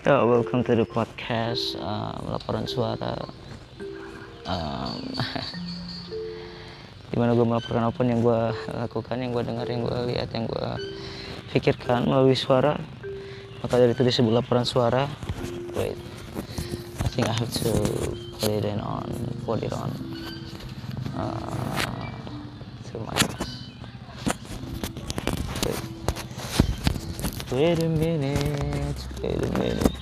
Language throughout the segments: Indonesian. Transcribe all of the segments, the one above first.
Ya, welcome to the podcast uh, laporan suara. Um, di mana gue melaporkan apa yang gue lakukan, yang gue dengar, yang gue lihat, yang gue pikirkan melalui suara. Maka dari itu disebut laporan suara. Wait, I think I have to put it in on, put it on uh, to my. Wait a minute, wait a minute.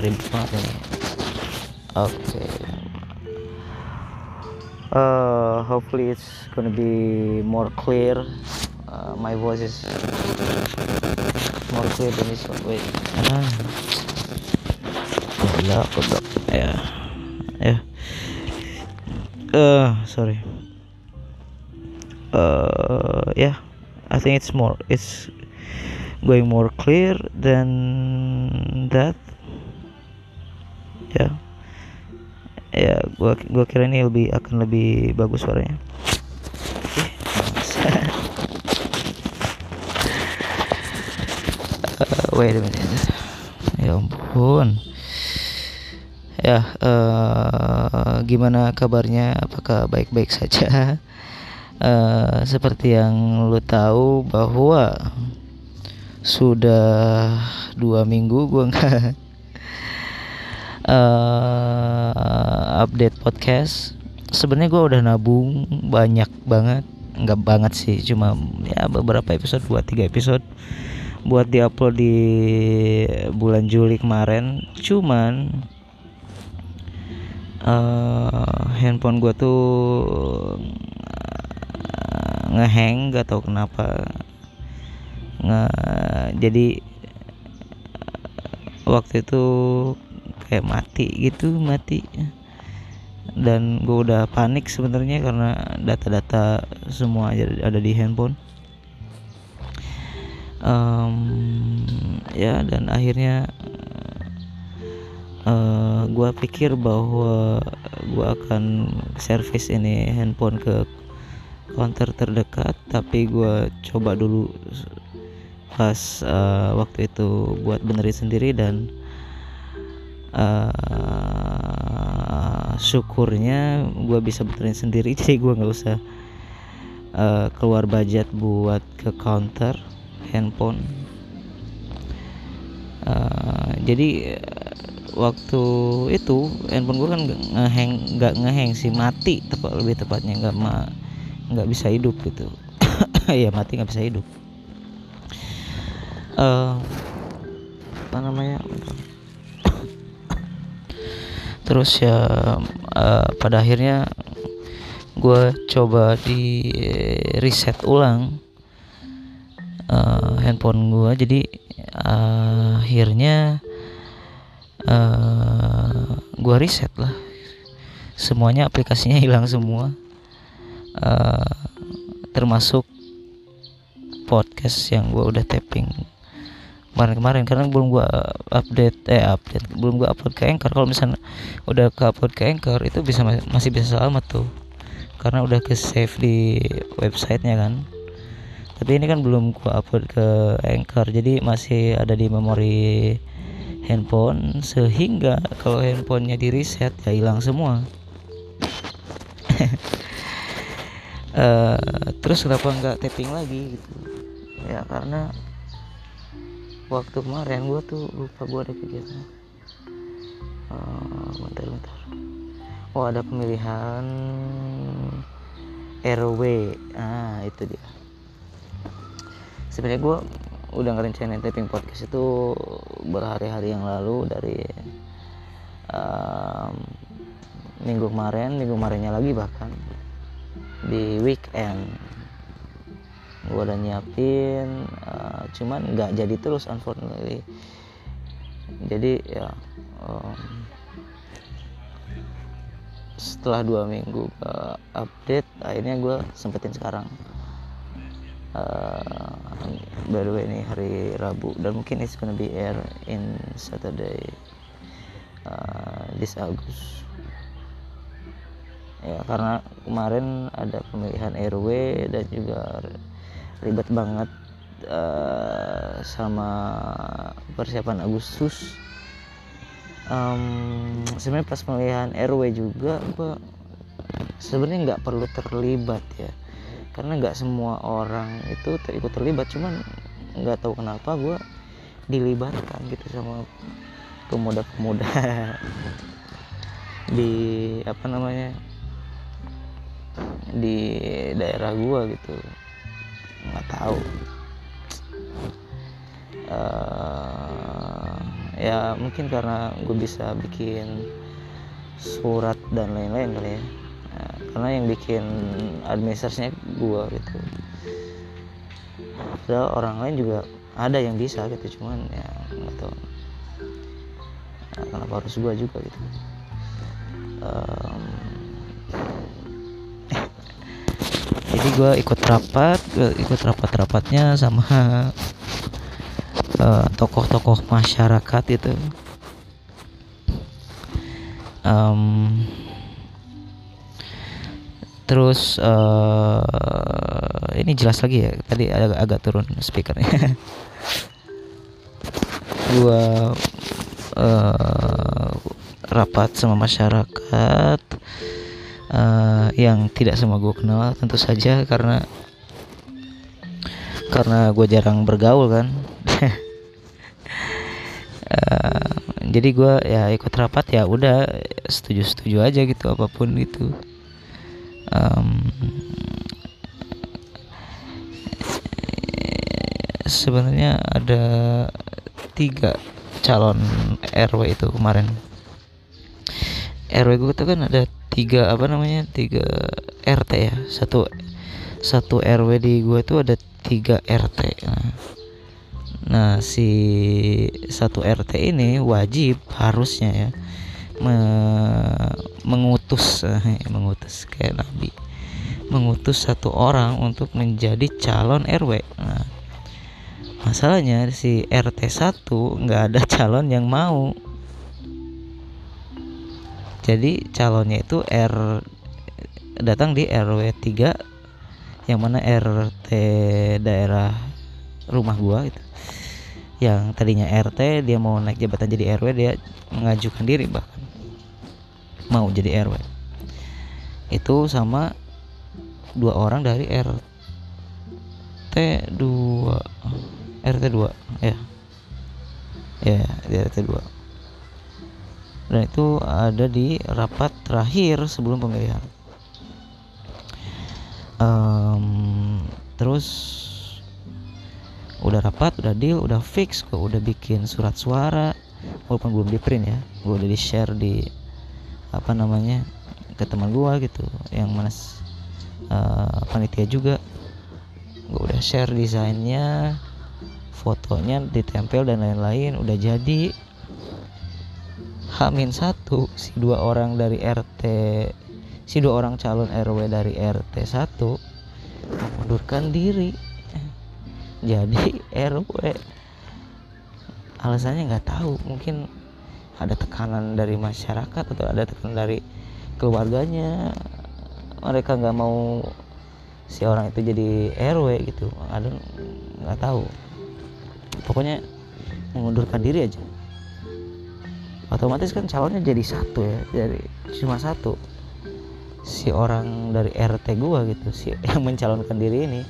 Ribet ini. Oke. Okay. Uh, hopefully it's gonna be more clear. Uh, my voice is more clear than this one. Wait. Ah. Ya, goblok. Ya. Ya. Uh, sorry. Uh, yeah. I think it's more. It's going more clear than that. Ya, gua gua kira ini lebih akan lebih bagus suaranya. uh, wait a minute. Ya ampun ya uh, gimana kabarnya apakah baik-baik saja uh, seperti yang lu tahu bahwa sudah dua minggu gua nggak uh, update podcast. Sebenarnya gua udah nabung banyak banget. Nggak banget sih cuma ya beberapa episode buat tiga episode buat diupload di bulan Juli kemarin. Cuman uh, handphone gua tuh uh, ngehang gak tau kenapa. Nge jadi waktu itu kayak mati gitu mati. Dan gue udah panik sebenarnya karena data-data semua ada di handphone. Um, ya dan akhirnya uh, gua pikir bahwa gua akan servis ini handphone ke counter terdekat. Tapi gua coba dulu pas uh, waktu itu buat benerin sendiri dan uh, syukurnya gua bisa benerin sendiri jadi gua nggak usah uh, keluar budget buat ke counter handphone. Uh, jadi waktu itu handphone gue kan ngeheng nggak ngeheng sih mati tepat lebih tepatnya nggak ma nggak bisa hidup gitu. Ya mati nggak bisa hidup. Uh, apa namanya terus ya uh, pada akhirnya gue coba di reset ulang uh, handphone gue jadi uh, akhirnya uh, gua reset lah. Semuanya aplikasinya hilang semua. Uh, termasuk podcast yang gua udah tapping kemarin-kemarin. Karena belum gua update eh update. Belum gua upload ke Anchor. Kalau misalnya udah ke upload ke Anchor itu bisa masih bisa selamat tuh. Karena udah ke save di websitenya kan. Tapi ini kan belum gua upload ke Anchor. Jadi masih ada di memori handphone. Sehingga kalau handphonenya di reset ya hilang semua. Uh, terus kenapa nggak tapping lagi gitu? Ya karena waktu kemarin gue tuh lupa gue ada kegiatan. Uh, bentar bentar. Oh ada pemilihan RW ah itu dia. Sebenarnya gue udah ngerencanain taping podcast itu berhari-hari yang lalu dari um, minggu kemarin minggu kemarinnya lagi bahkan di weekend gue udah nyiapin uh, cuman nggak jadi terus unfortunately. Jadi ya um, setelah dua minggu uh, update akhirnya gue sempetin sekarang. Uh, by the way ini hari Rabu dan mungkin it's gonna be air in Saturday uh, this August. Ya karena kemarin ada pemilihan RW dan juga ribet banget uh, sama persiapan Agustus. Um, sebenarnya pas pemilihan RW juga gue sebenarnya nggak perlu terlibat ya. Karena nggak semua orang itu ikut terlibat cuman nggak tahu kenapa gue dilibatkan gitu sama pemuda-pemuda di apa namanya di daerah gua gitu nggak tahu. Uh, ya mungkin karena gue bisa bikin surat dan lain-lain kali ya. Nah, karena yang bikin administrasinya gue gitu. Padahal orang lain juga ada yang bisa gitu cuman ya nggak tahu. Nah, kenapa harus gue juga gitu? Um, gue ikut rapat gue ikut rapat-rapatnya sama uh, tokoh-tokoh masyarakat itu. Um, terus uh, ini jelas lagi ya tadi agak, agak turun speakernya. Gua uh, rapat sama masyarakat uh, yang tidak semua gue kenal tentu saja karena karena gue jarang bergaul kan. Uh, jadi gue ya ikut rapat ya udah setuju setuju aja gitu apa pun gitu um, sebenarnya ada tiga calon RW itu kemarin. RW gue tuh kan ada tiga apa namanya tiga RT ya. Satu satu RW di gue tuh ada tiga RT nah, nah si satu RT ini wajib harusnya ya me mengutus eh, mengutus kayak nabi. Mengutus satu orang untuk menjadi calon RW nah masalahnya si RT 1 nggak ada calon yang mau jadi calonnya itu R datang di RW 3 yang mana RT daerah rumah gua itu yang tadinya RT dia mau naik jabatan jadi RW dia mengajukan diri bahkan. Mau jadi RW itu sama dua orang dari RT 2 RT 2 ya. Ya RT 2 dan itu ada di rapat terakhir sebelum pemilihan. Um, terus udah rapat udah deal udah fix kok udah bikin surat suara. Walaupun belum di print ya gue udah di share di apa namanya ke teman gue gitu yang mana uh, panitia juga. Gue udah share desainnya fotonya ditempel dan lain-lain udah jadi Hamin satu si dua orang dari RT si dua orang calon RW dari RT 1 mengundurkan diri. Jadi RW alasannya nggak tahu. Mungkin ada tekanan dari masyarakat atau ada tekanan dari keluarganya. Mereka nggak mau si orang itu jadi RW gitu. Ada nggak tahu. Pokoknya mengundurkan diri aja otomatis kan calonnya jadi satu ya jadi cuma satu. Si orang dari RT gua gitu si yang mencalonkan diri ini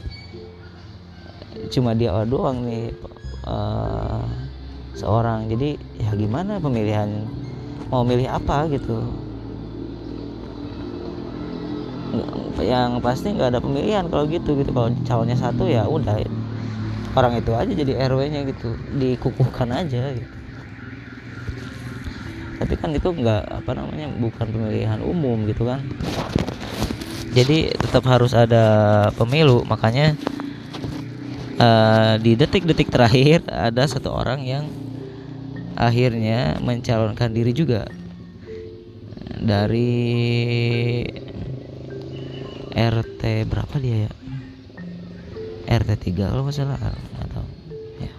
cuma dia doang nih uh, seorang. Jadi ya gimana pemilihan mau milih apa gitu. Yang pasti nggak ada pemilihan kalau gitu gitu. Kalau calonnya satu ya udah orang itu aja jadi RW-nya gitu dikukuhkan aja gitu tapi kan itu enggak apa namanya bukan pemilihan umum gitu kan. Jadi tetap harus ada pemilu makanya uh, di detik-detik terakhir ada satu orang yang akhirnya mencalonkan diri juga. Dari RT berapa dia ya? RT 3 kalau nggak salah atau ya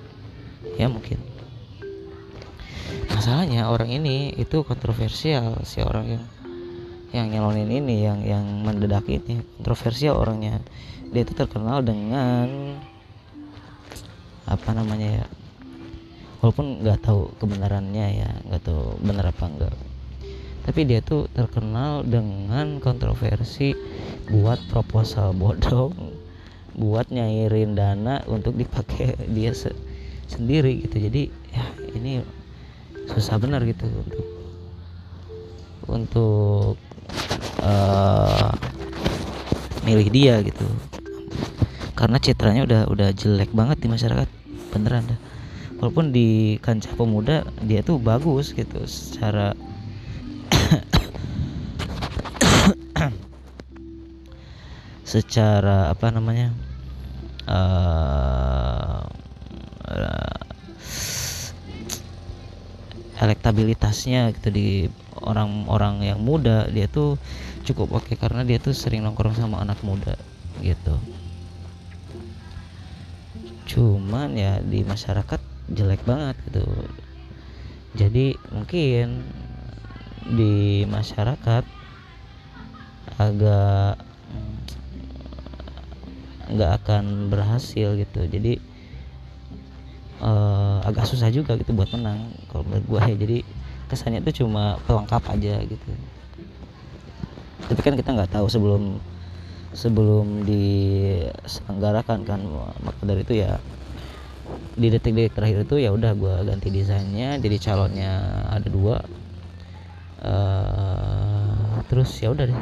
ya mungkin masalahnya orang ini itu kontroversial si orang yang yang nyalonin ini yang yang mendadak ini. Kontroversial orangnya. Dia itu terkenal dengan apa namanya ya walaupun nggak tahu kebenarannya ya nggak tahu benar apa enggak tapi dia tuh terkenal dengan kontroversi buat proposal bodong buat nyairin dana untuk dipakai dia se sendiri gitu. Jadi ya ini susah benar gitu untuk untuk uh, milih dia gitu. Karena citranya udah udah jelek banget di masyarakat beneran dah. Walaupun di kancah pemuda dia tuh bagus gitu secara secara apa namanya uh, elektabilitasnya gitu di orang-orang yang muda dia tuh cukup oke okay, karena dia tuh sering nongkrong sama anak muda gitu. Cuman ya di masyarakat jelek banget gitu. Jadi mungkin di masyarakat agak nggak akan berhasil gitu. Jadi uh, agak susah juga gitu buat menang kalau menurut gue ya. Jadi kesannya itu cuma pelengkap aja gitu. Tapi kan kita nggak tahu sebelum sebelum diselenggarakan kan maka dari itu ya di detik-detik terakhir itu ya udah gue ganti desainnya jadi calonnya ada dua. Uh, terus ya udah deh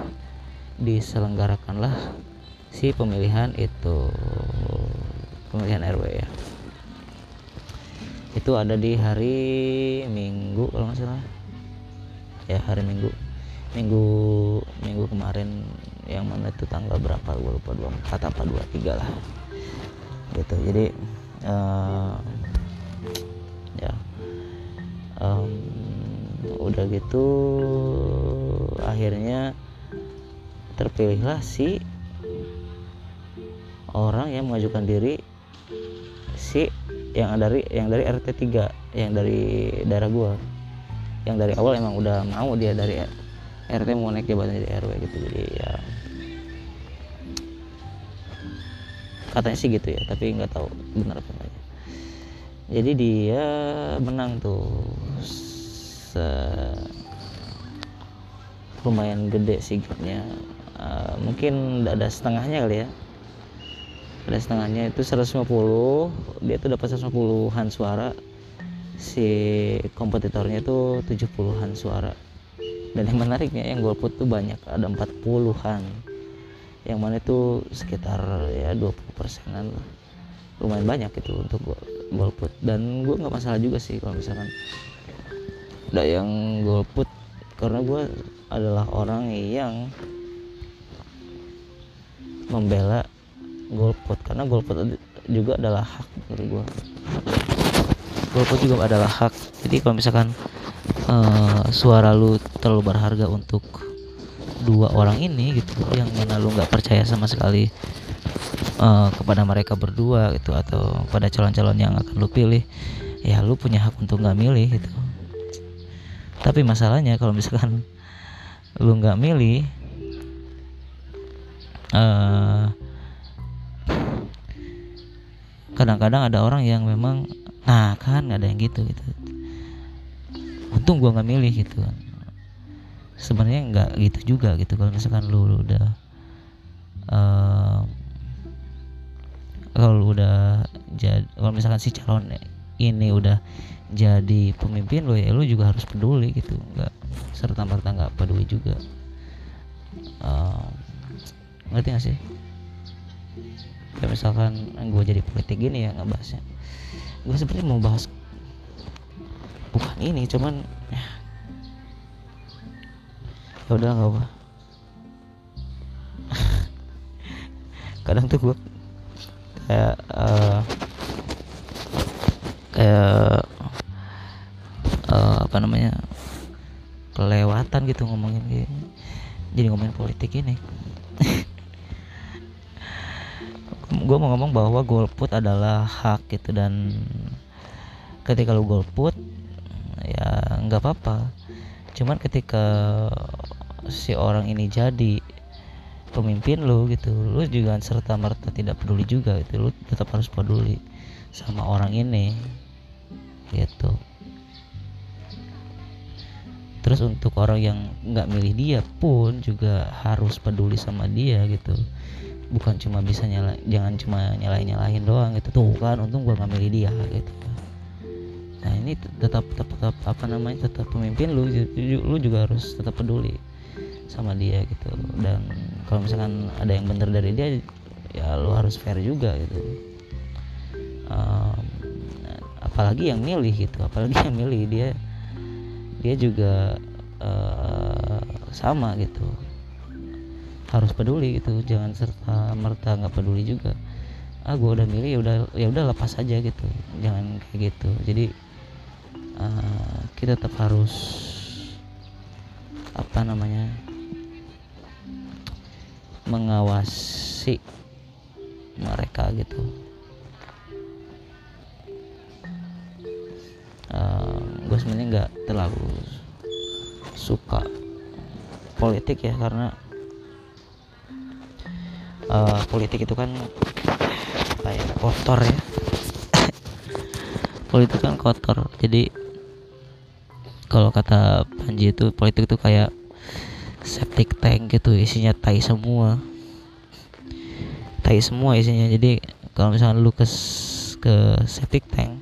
diselenggarakanlah si pemilihan itu pemilihan RW ya itu ada di hari Minggu kalau nggak salah. Ya hari Minggu. Minggu Minggu kemarin yang mana itu tanggal berapa? Gue lupa 24 apa 23 lah. Gitu. Jadi uh, ya. Um, udah gitu akhirnya terpilihlah si orang yang mengajukan diri si yang dari yang dari RT 3 yang dari daerah gua. Yang dari awal emang udah mau dia dari RT mau naik jabatan di RW gitu. Jadi ya katanya sih gitu ya tapi nggak tahu benar apa enggaknya jadi dia menang tuh. Se lumayan gede sih gapnya. Uh, mungkin ada setengahnya kali ya ada setengahnya itu 150 dia tuh dapat 150-an suara. Si kompetitornya itu 70-an suara. Dan yang menariknya yang golput tuh banyak ada 40-an yang mana itu sekitar ya 20 persenan lah. Lumayan banyak itu untuk golput. Dan gue nggak masalah juga sih kalau misalkan ada yang golput. Karena gue adalah orang yang membela golput karena golput juga adalah hak menurut gue golput juga adalah hak. Jadi kalau misalkan uh, suara lu terlalu berharga untuk dua orang ini gitu yang mana lu nggak percaya sama sekali uh, kepada mereka berdua gitu atau pada calon-calon yang akan lu pilih ya lu punya hak untuk nggak milih gitu. Tapi masalahnya kalau misalkan lu nggak milih uh, kadang-kadang ada orang yang memang nah kan ada yang gitu gitu. Untung gua nggak milih gitu kan. Sebenarnya nggak gitu juga gitu. Kalau misalkan lu, lu udah uh, kalau lu udah jadi kalau misalkan si calon ini udah jadi pemimpin lo ya lu juga harus peduli gitu. Nggak serta merta nggak peduli juga. Uh, ngerti gak sih kayak misalkan gue jadi politik gini ya nggak bahasnya gue sebenarnya mau bahas bukan ini cuman ya, ya udah nggak apa kadang tuh gue kayak uh, kayak uh, apa namanya kelewatan gitu ngomongin gini jadi ngomongin politik ini gue mau ngomong bahwa golput adalah hak gitu dan ketika lu golput ya nggak apa-apa. Cuman ketika si orang ini jadi pemimpin lu gitu lu juga serta merta tidak peduli juga gitu lu tetap harus peduli sama orang ini gitu. Terus untuk orang yang nggak milih dia pun juga harus peduli sama dia gitu bukan cuma bisa nyala jangan cuma nyalain nyalain doang gitu. Tuh kan untung gua nggak milih dia gitu. Nah ini tetap tetap, tetap apa namanya tetap pemimpin lu lu juga harus tetap peduli sama dia gitu. Dan kalau misalkan ada yang bener dari dia ya lu harus fair juga gitu. Um, apalagi yang milih gitu apalagi yang milih dia dia juga uh, sama gitu harus peduli gitu. Jangan serta merta nggak peduli juga. Ah gue udah milih ya udah ya udah lepas aja gitu. Jangan kayak gitu. Jadi uh, kita tetap harus apa namanya mengawasi mereka gitu. Uh, gue sebenarnya nggak terlalu suka politik ya karena uh, politik itu kan kayak kotor ya. Politik kan kotor. Jadi kalau kata Panji itu politik itu kayak septic tank gitu isinya tai semua. Tai semua isinya. Jadi kalau misalnya lu ke ke septic tank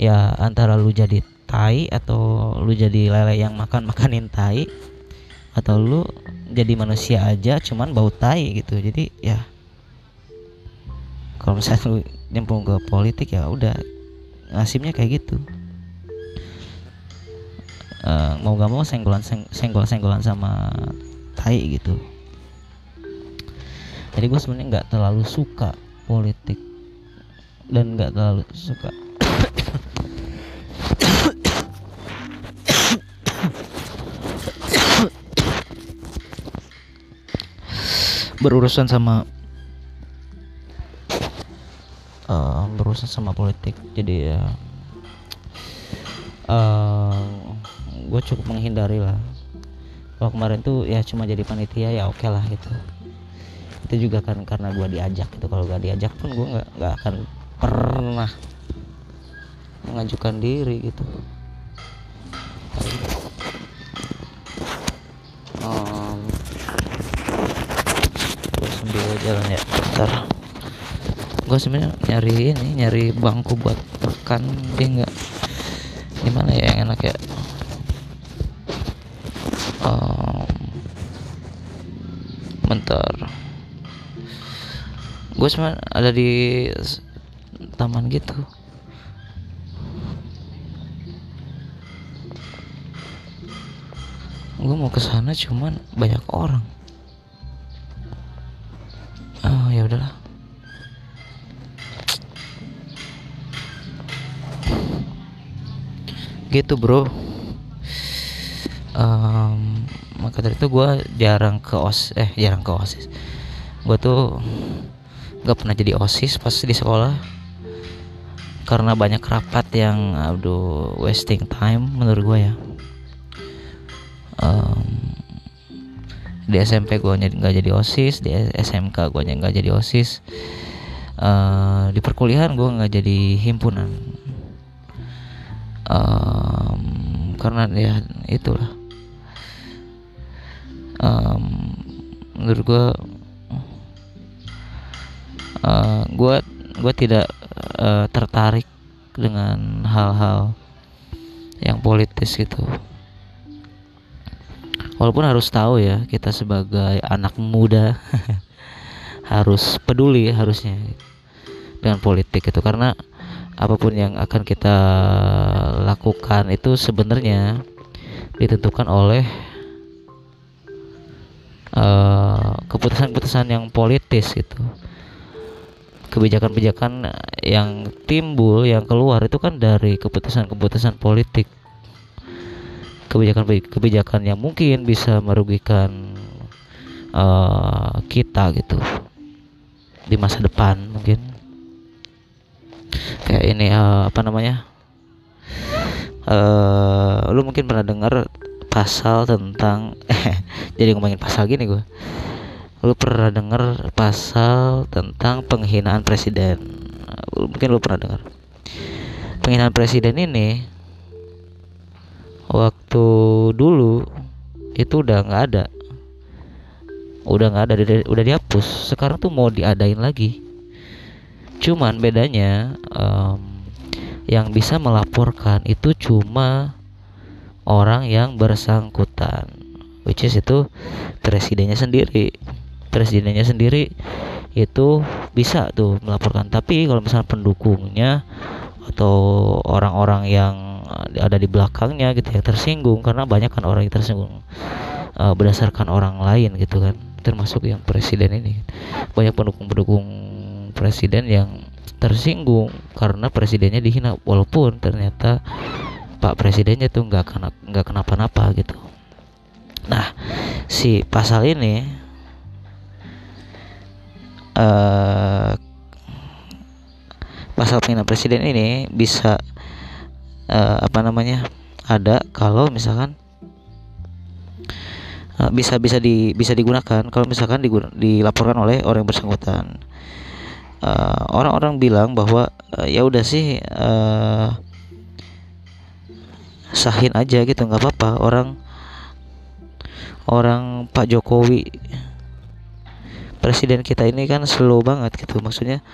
ya antara lu jadi tai atau lu jadi lele yang makan makanin tai atau lu jadi manusia aja cuman bau tai gitu. Jadi ya kalau misalnya lu nyemplung ke politik ya udah nasibnya kayak gitu. Uh, mau gak mau senggolan senggol senggolan sama tai gitu. Jadi gue sebenarnya nggak terlalu suka politik dan nggak terlalu suka berurusan sama uh, berurusan sama politik. Jadi ya uh, gue cukup menghindari lah. Kalau kemarin tuh ya cuma jadi panitia ya oke okay lah gitu. Itu juga kan karena gue diajak gitu. Kalau gak diajak pun gue nggak nggak akan pernah mengajukan diri gitu jalan ya bentar. Gue sebenarnya nyari ini nyari bangku buat makan dia nggak gimana ya yang enak ya? Bentar. Gue cuma ada di taman gitu. Gue mau ke sana cuman banyak orang udahlah. Gitu bro. Um, maka dari itu gue jarang ke os eh jarang ke osis. Gue tuh nggak pernah jadi osis pas di sekolah karena banyak rapat yang aduh wasting time menurut gue ya. Um, di SMP gue nggak jadi osis di SMK gue nggak jadi osis. Uh, di perkuliahan gue nggak jadi himpunan. Um, karena ya itulah. Um, menurut gue uh, gue gue tidak uh, tertarik dengan hal-hal yang politis gitu walaupun harus tahu ya kita sebagai anak muda harus peduli harusnya dengan politik itu karena apa pun yang akan kita lakukan itu sebenarnya ditentukan oleh Eh, keputusan-keputusan uh, yang politis gitu. Kebijakan-kebijakan yang timbul yang keluar itu kan dari keputusan-keputusan politik kebijakan-kebijakan yang mungkin bisa merugikan uh, kita gitu. Di masa depan mungkin. Kayak ini uh, apa namanya? Uh, lu mungkin pernah dengar pasal tentang jadi ngomongin pasal gini gue lu pernah denger pasal tentang penghinaan presiden? Mungkin lu pernah dengar penghinaan presiden ini waktu dulu itu udah nggak ada. Udah nggak ada udah dihapus. Sekarang tuh mau diadain lagi. Cuman bedanya um, yang bisa melaporkan itu cuma orang yang bersangkutan which is itu presidennya sendiri. Presidennya sendiri itu bisa tuh melaporkan. Tapi kalau misalnya pendukungnya atau orang-orang yang ada di belakangnya gitu ya tersinggung karena banyak kan orang yang tersinggung uh, berdasarkan orang lain gitu kan termasuk yang presiden ini. Banyak pendukung-pendukung presiden yang tersinggung karena presidennya dihina walaupun ternyata pak presidennya tuh nggak kena nggak kenapa-napa gitu. Nah si pasal ini uh, pasal penghinaan presiden ini bisa uh, apa namanya ada kalau misalkan uh, bisa bisa di bisa digunakan. Kalau misalkan digun, dilaporkan oleh orang yang bersangkutan. Orang-orang uh, bilang bahwa uh, ya udah sih uh, sahin aja gitu nggak apa-apa. Orang orang Pak Jokowi presiden kita ini kan slow banget gitu. Maksudnya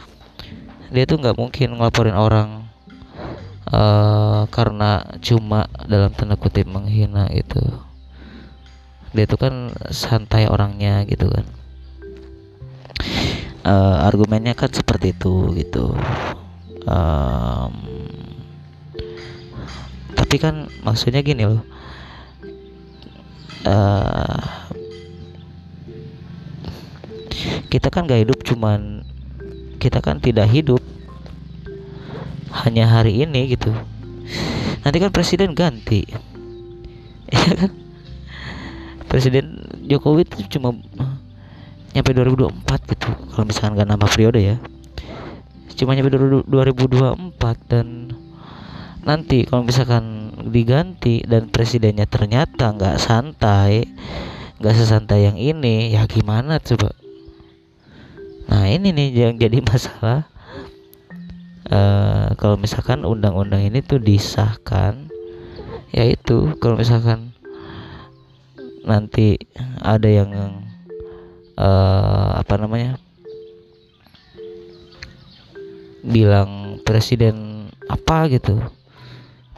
dia tuh nggak mungkin ngelaporin orang uh, karena cuma dalam tanda kutip menghina itu dia tuh kan santai orangnya gitu kan. Uh, argumennya kan seperti itu gitu. Um, tapi kan maksudnya gini loh. Uh, kita kan gak hidup cuman kita kan tidak hidup hanya hari ini gitu. Nanti kan presiden ganti. Ya kan? Presiden Jokowi itu cuma nyampe 2024 gitu kalau misalkan gak nambah periode ya. Cuma nyampe 2024 dan nanti kalau misalkan diganti dan presidennya ternyata nggak santai nggak sesantai yang ini ya gimana coba? Nah ini nih yang jadi masalah uh, kalau misalkan undang-undang ini tuh disahkan, yaitu kalau misalkan nanti ada yang uh, apa namanya bilang presiden apa gitu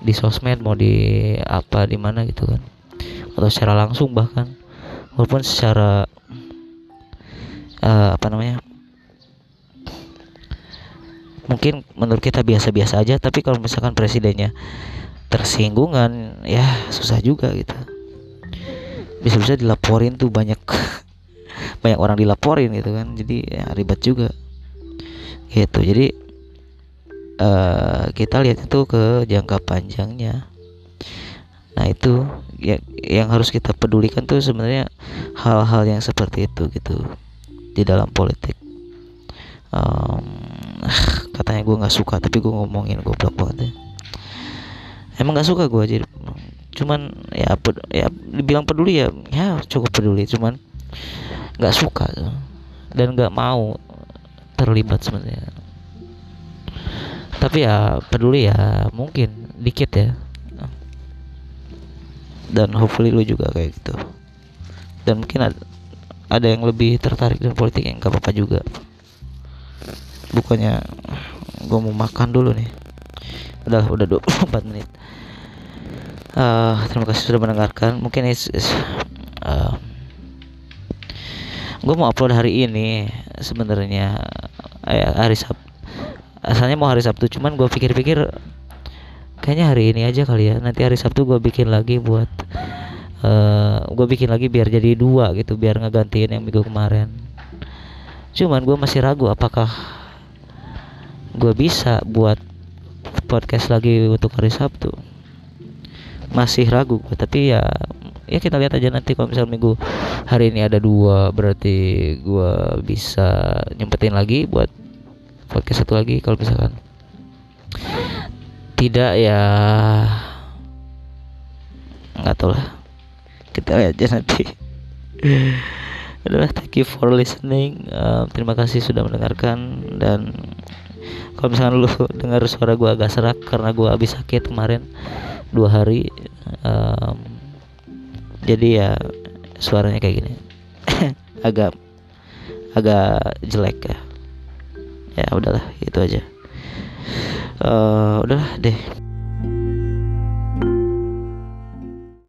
di sosmed mau di apa di mana gitu kan atau secara langsung bahkan walaupun secara uh, apa namanya mungkin menurut kita biasa-biasa aja tapi kalau misalkan presidennya tersinggungan ya susah juga gitu. Bisa-bisa dilaporin tuh banyak banyak orang dilaporin gitu kan jadi ya, ribet juga. Gitu jadi uh, kita lihat itu ke jangka panjangnya. Nah itu ya, yang harus kita pedulikan tuh sebenarnya hal-hal yang seperti itu gitu di dalam politik um, katanya gue nggak suka tapi gue ngomongin gue blok banget ya. emang nggak suka gue jadi cuman ya ya dibilang peduli ya ya cukup peduli cuman nggak suka. Dan nggak mau terlibat sebenarnya. Tapi ya peduli ya mungkin dikit ya. Dan hopefully lu juga kayak gitu. Dan mungkin ada, ada yang lebih tertarik dengan politik yang gak apa-apa juga bukannya gue mau makan dulu nih. Udah udah 24 menit. Uh, terima kasih sudah mendengarkan. Mungkin is, is uh, gue mau upload hari ini sebenarnya uh, hari Sabtu asalnya mau hari Sabtu cuman gue pikir-pikir kayaknya hari ini aja kali ya. Nanti hari Sabtu gue bikin lagi buat uh, gue bikin lagi biar jadi dua gitu biar ngegantiin yang minggu kemarin. Cuman gue masih ragu apakah gue bisa buat podcast lagi untuk hari Sabtu. Masih ragu tapi ya ya kita lihat aja nanti kalau misal minggu hari ini ada dua berarti gue bisa nyempetin lagi buat podcast satu lagi kalau misalkan. Tidak ya nggak tahu lah. Kita lihat aja nanti. Adalah thank you for listening. Uh, terima kasih sudah mendengarkan dan kalau misalnya lu dengar suara gua agak serak karena gua habis sakit kemarin dua hari um, jadi ya suaranya kayak gini. Agak agak jelek ya. Ya udahlah itu aja. Uh, udahlah deh